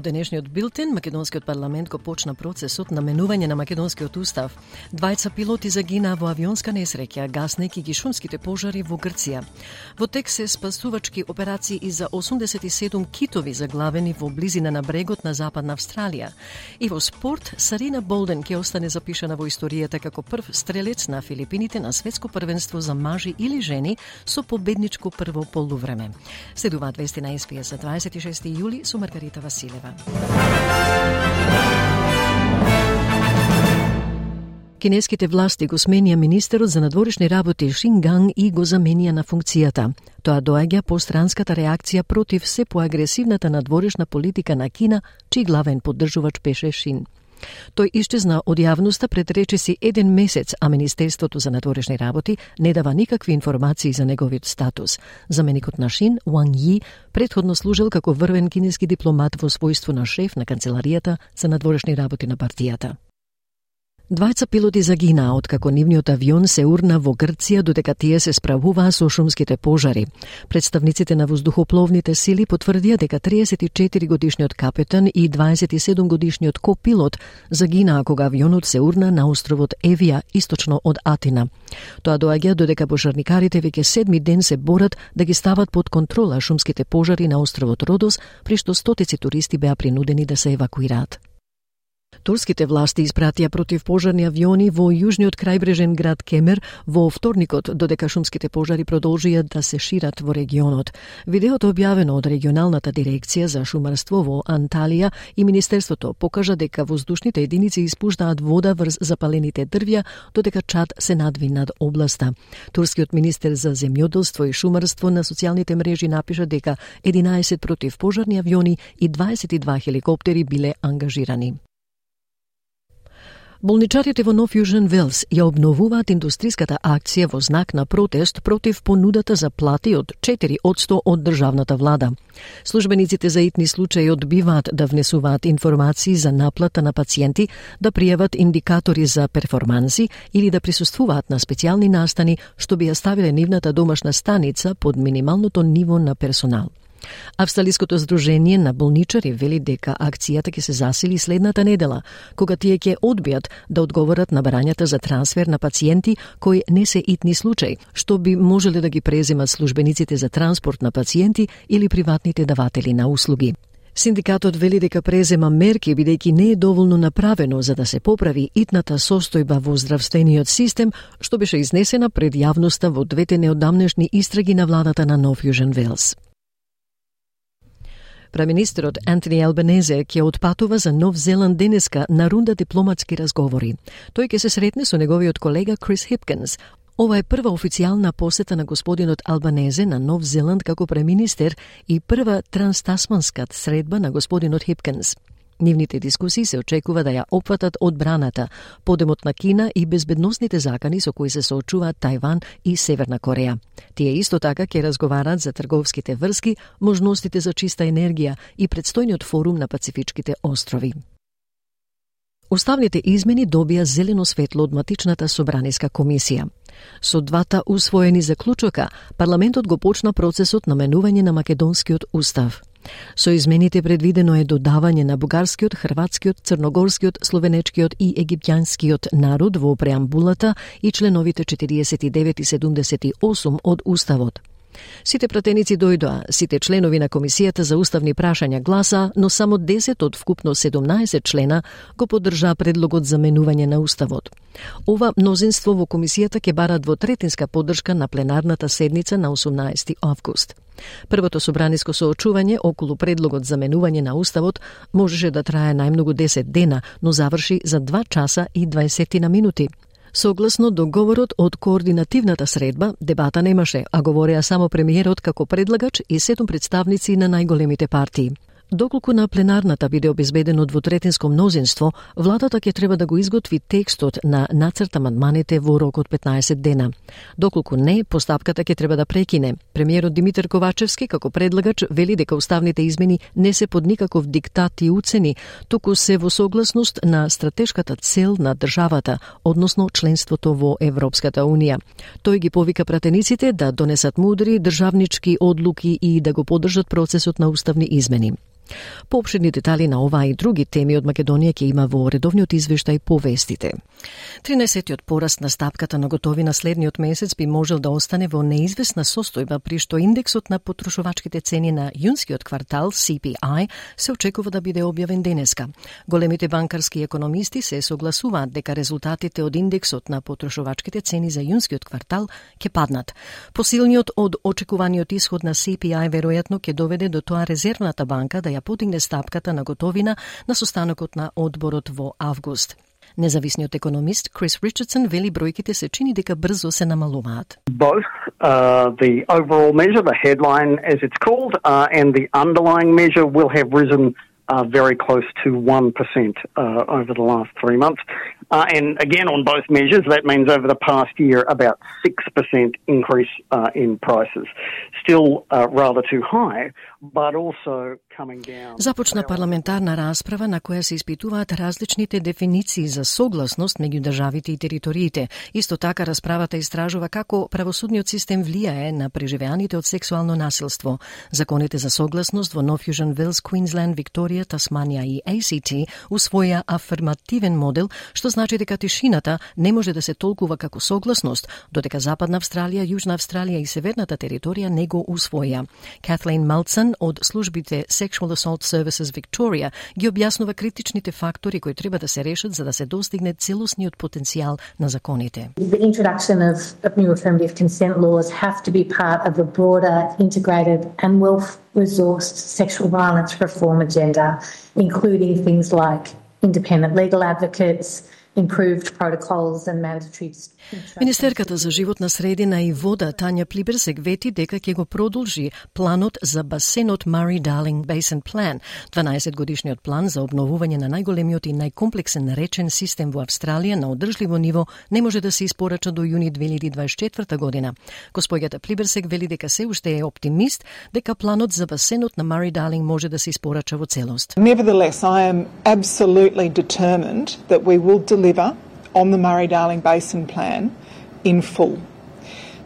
Во денешниот билтен, Македонскиот парламент го почна процесот на менување на Македонскиот устав. Двајца пилоти загинаа во авионска несреќа, гаснејќи ги шумските пожари во Грција. Во тек се спасувачки операции и за 87 китови заглавени во близина на брегот на Западна Австралија. И во спорт, Сарина Болден ќе остане запишана во историјата како прв стрелец на Филипините на светско првенство за мажи или жени со победничко прво полувреме. Следуваат вести на СПС за 26 јули со Маргарита Василева. Василева. Кинеските власти го сменија министерот за надворешни работи Шинганг и го заменија на функцијата. Тоа доаѓа по странската реакција против се поагресивната надворешна политика на Кина, чиј главен поддржувач беше Шин. Тој исчезна од јавноста пред речиси еден месец, а Министерството за надворешни работи не дава никакви информации за неговиот статус. Заменикот на Шин, Уан Ји, предходно служел како врвен кинески дипломат во својство на шеф на канцеларијата за надворешни работи на партијата. Двајца пилоти загинаа откако нивниот авион се урна во Грција додека тие се справуваа со шумските пожари. Представниците на воздухопловните сили потврдија дека 34 годишниот капетан и 27 годишниот копилот загинаа кога авионот се урна на островот Евија, источно од Атина. Тоа доаѓа додека пожарникарите веќе седми ден се борат да ги стават под контрола шумските пожари на островот Родос, при што стотици туристи беа принудени да се евакуираат. Турските власти испратија противпожарни авиони во јужниот крајбрежен град Кемер во вторникот, додека шумските пожари продолжија да се шират во регионот. Видеото објавено од регионалната дирекција за шумарство во Анталија и Министерството покажа дека воздушните единици испуштаат вода врз запалените дрвја, додека чад се надви над областа. Турскиот министер за земјоделство и шумарство на социјалните мрежи напиша дека 11 противпожарни авиони и 22 хеликоптери биле ангажирани. Болничарите во Нов Јужен Велс ја обновуваат индустриската акција во знак на протест против понудата за плати од 4 100 од државната влада. Службениците за итни случаи одбиваат да внесуваат информации за наплата на пациенти, да пријават индикатори за перформанси или да присуствуваат на специјални настани што би ја ставиле нивната домашна станица под минималното ниво на персонал. Австралиското здружение на болничари вели дека акцијата ќе се засили следната недела, кога тие ќе одбијат да одговорат на барањата за трансфер на пациенти кои не се итни случаи, што би можеле да ги преземат службениците за транспорт на пациенти или приватните даватели на услуги. Синдикатот вели дека презема мерки бидејќи не е доволно направено за да се поправи итната состојба во здравствениот систем, што беше изнесена пред јавноста во двете неодамнешни истраги на владата на Нов Јужен Велс. Преминистерот Антони Албанезе ќе отпатува за Нов Зеланд денеска на рунда дипломатски разговори. Тој ќе се сретне со неговиот колега Крис Хипкинс. Ова е прва официјална посета на господинот Албанезе на Нов Зеланд како преминистер и прва транстасманска средба на господинот Хипкинс. Нивните дискусии се очекува да ја опфатат одбраната, подемот на Кина и безбедносните закани со кои се соочуваат Тајван и Северна Кореја. Тие исто така ќе разговараат за трговските врски, можностите за чиста енергија и предстојниот форум на Пацифичките острови. Уставните измени добија зелено светло од матичната собраниска комисија. Со двата усвоени заклучока, парламентот го почна процесот на менување на македонскиот устав. Со измените предвидено е додавање на бугарскиот, хрватскиот, црногорскиот, словенечкиот и египтјанскиот народ во преамбулата и членовите 49 и 78 од Уставот. Сите пратеници дојдоа, сите членови на Комисијата за уставни прашања гласа, но само 10 од вкупно 17 члена го поддржаа предлогот за менување на Уставот. Ова мнозинство во Комисијата ќе бара двотретинска поддршка на пленарната седница на 18 август. Првото собраниско соочување околу предлогот за менување на Уставот можеше да трае најмногу 10 дена, но заврши за 2 часа и 20 на минути. Согласно договорот од координативната средба, дебата немаше, а говореа само премиерот како предлагач и сетум представници на најголемите партии. Доколку на пленарната биде обезбедено двотретинско мнозинство, владата ќе треба да го изготви текстот на нацрт амандманите во рок од 15 дена. Доколку не, постапката ќе треба да прекине. Премиерот Димитар Ковачевски, како предлагач, вели дека уставните измени не се под никаков диктат и уцени, туку се во согласност на стратешката цел на државата, односно членството во Европската Унија. Тој ги повика пратениците да донесат мудри државнички одлуки и да го поддржат процесот на уставни измени. Пообширни детали на оваа и други теми од Македонија ќе има во редовниот извештај по вестите. 13-тиот пораст на стапката на готовина следниот месец би можел да остане во неизвестна состојба при што индексот на потрошувачките цени на јунскиот квартал CPI се очекува да биде објавен денеска. Големите банкарски економисти се согласуваат дека резултатите од индексот на потрошувачките цени за јунскиот квартал ќе паднат. Посилниот од очекуваниот исход на CPI веројатно ќе доведе до тоа резервната банка да ја ја подигне стапката на готовина на состанокот на одборот во август. Независниот економист Крис Ричардсон вели бројките се чини дека брзо се намалуваат. Both uh, the overall measure, the headline as it's called, uh, and the underlying measure will have risen uh, very close to 1% uh, over the last three months. Uh, and again, on both measures, that means over the past year, about 6% increase uh, in prices. Still uh, rather too high, but also coming down. Започна парламентарна расправа на која се испитуваат различните дефиниции за согласност меѓу државите и териториите. Исто така расправата истражува како правосудниот систем влијае на преживеаните од сексуално насилство. Законите за согласност во Нов Южен Велс, Квинсленд, Викторија, Тасманија и ACT усвоја афирмативен модел, што значи дека тишината не може да се толкува како согласност, додека Западна Австралија, Јужна Австралија и Северната територија не го усвоја. Катлин Малцен од службите Sexual Assault Services Victoria ги објаснува критичните фактори кои треба да се решат за да се достигне целосниот потенцијал на законите. The introduction of, of new affirmative consent laws have to be part of a broader, integrated and well-resourced sexual violence reform agenda, including things like independent legal advocates, improved protocols and mandatory Министерката за животна средина и вода Тања Плиберсек вети дека ќе го продолжи планот за басенот Murray Darling Basin Plan, 12 годишниот план за обновување на најголемиот и најкомплексен речен систем во Австралија на одржливо ниво не може да се испорача до јуни 2024 година. Госпоѓата Плиберсек вели дека се уште е оптимист дека планот за басенот на Murray Darling може да се испорача во целост. Nevertheless, I am absolutely determined that we will deliver on the Murray Darling Basin Plan in full.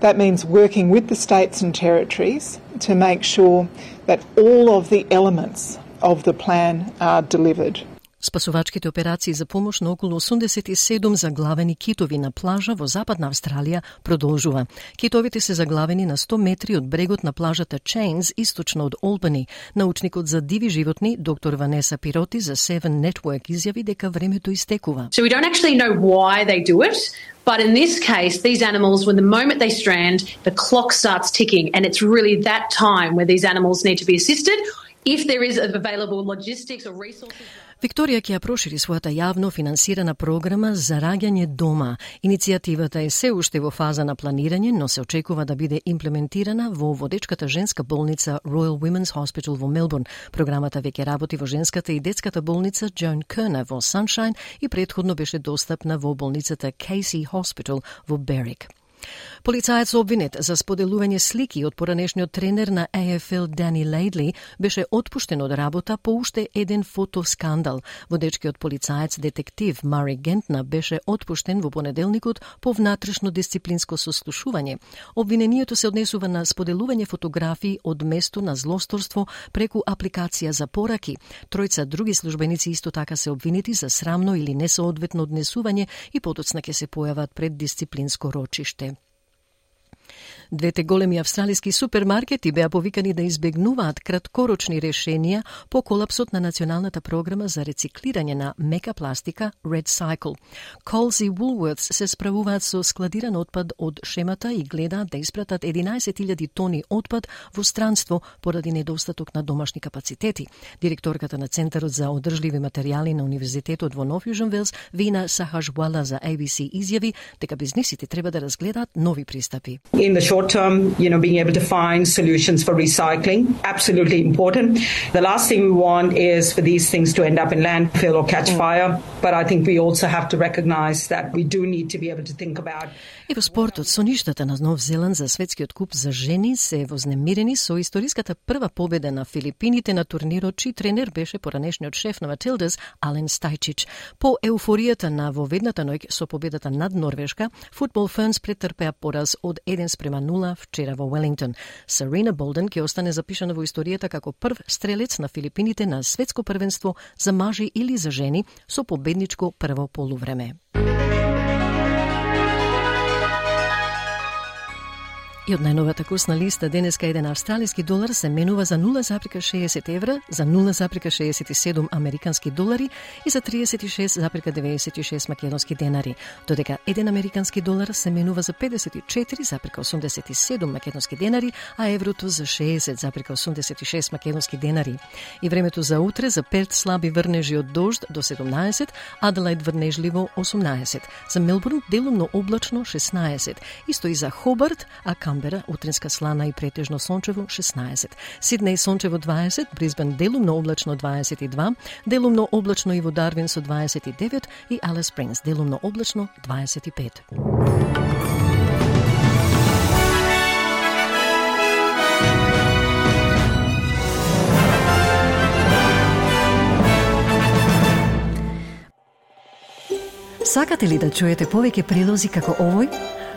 That means working with the states and territories to make sure that all of the elements of the plan are delivered. Спасувачките операции за помош на околу 87 заглавени китови на плажа во Западна Австралија продолжува. Китовите се заглавени на 100 метри од брегот на плажата Чейнс, источно од Олбани. Научникот за диви животни, доктор Ванеса Пироти за Seven Network изјави дека времето истекува. So we don't actually know why they do it. But in this case, these animals, when the moment they strand, the clock starts ticking, and it's really that time where these animals need to be assisted. If there is available logistics or resources. Викторија ќе ја прошири својата јавно финансирана програма за раѓање дома. Иницијативата е се уште во фаза на планирање, но се очекува да биде имплементирана во водечката женска болница Royal Women's Hospital во Мелбурн. Програмата веќе работи во женската и детската болница Джон Керна во Саншайн и предходно беше достапна во болницата Casey Hospital во Берик. Полицајец обвинет за споделување слики од поранешниот тренер на AFL Дани Лейдли беше отпуштен од работа по уште еден фотоскандал. Водечкиот полицаец детектив Мари Гентна беше отпуштен во понеделникот по внатрешно дисциплинско сослушување. Обвинението се однесува на споделување фотографии од место на злосторство преку апликација за пораки. Тројца други службеници исто така се обвинети за срамно или несоодветно однесување и потоцна ќе се појават пред дисциплинско рочиште. Двете големи австралиски супермаркети беа повикани да избегнуваат краткорочни решенија по колапсот на националната програма за рециклирање на мека пластика Red Cycle. Coles и Woolworths се справуваат со складиран отпад од шемата и гледаат да испратат 11.000 тони отпад во странство поради недостаток на домашни капацитети. Директорката на Центарот за одржливи материјали на Универзитетот во Нов Јужен Велс, Вина Сахажвала за ABC изјави дека бизнисите треба да разгледаат нови пристапи. In the short term, you know, being able to find solutions for recycling, absolutely important. The last thing we want is for these things to end up in landfill or catch mm. fire. But I think we also have to recognize that we do need to be able to think about И во спортот, соништата на Нов Зеланд за светскиот куп за жени се вознемирени со историската прва победа на Филипините на турнирот, чиј тренер беше поранешниот шеф на Матилдас, Ален Стајчич. По еуфоријата на воведната ноќ со победата над Норвешка, футбол Фернс претрпеа пораз од 1 спрема 0 вчера во Велингтон. Сарина Болден ќе остане запишана во историјата како прв стрелец на Филипините на светско првенство за мажи или за жени со победничко прво полувреме. И од најновата курсна листа денеска еден австралиски долар се менува за 0,60 евра, за 0,67 американски долари и за 36,96 македонски денари, додека еден американски долар се менува за 54,87 македонски денари, а еврото за 60,86 македонски денари. И времето за утре за Перт слаби врнежи од дожд до 17, Аделајд врнежливо 18, за Мелбурн делумно облачно 16, исто и за Хобарт, а Камбера утринска слана и претежно сончево 16. Сиднеј сончево 20, Брисбен делумно облачно 22, делумно облачно и во Дарвин со 29 и Алес Спрингс делумно облачно 25. Сакате ли да чуете повеќе прилози како овој?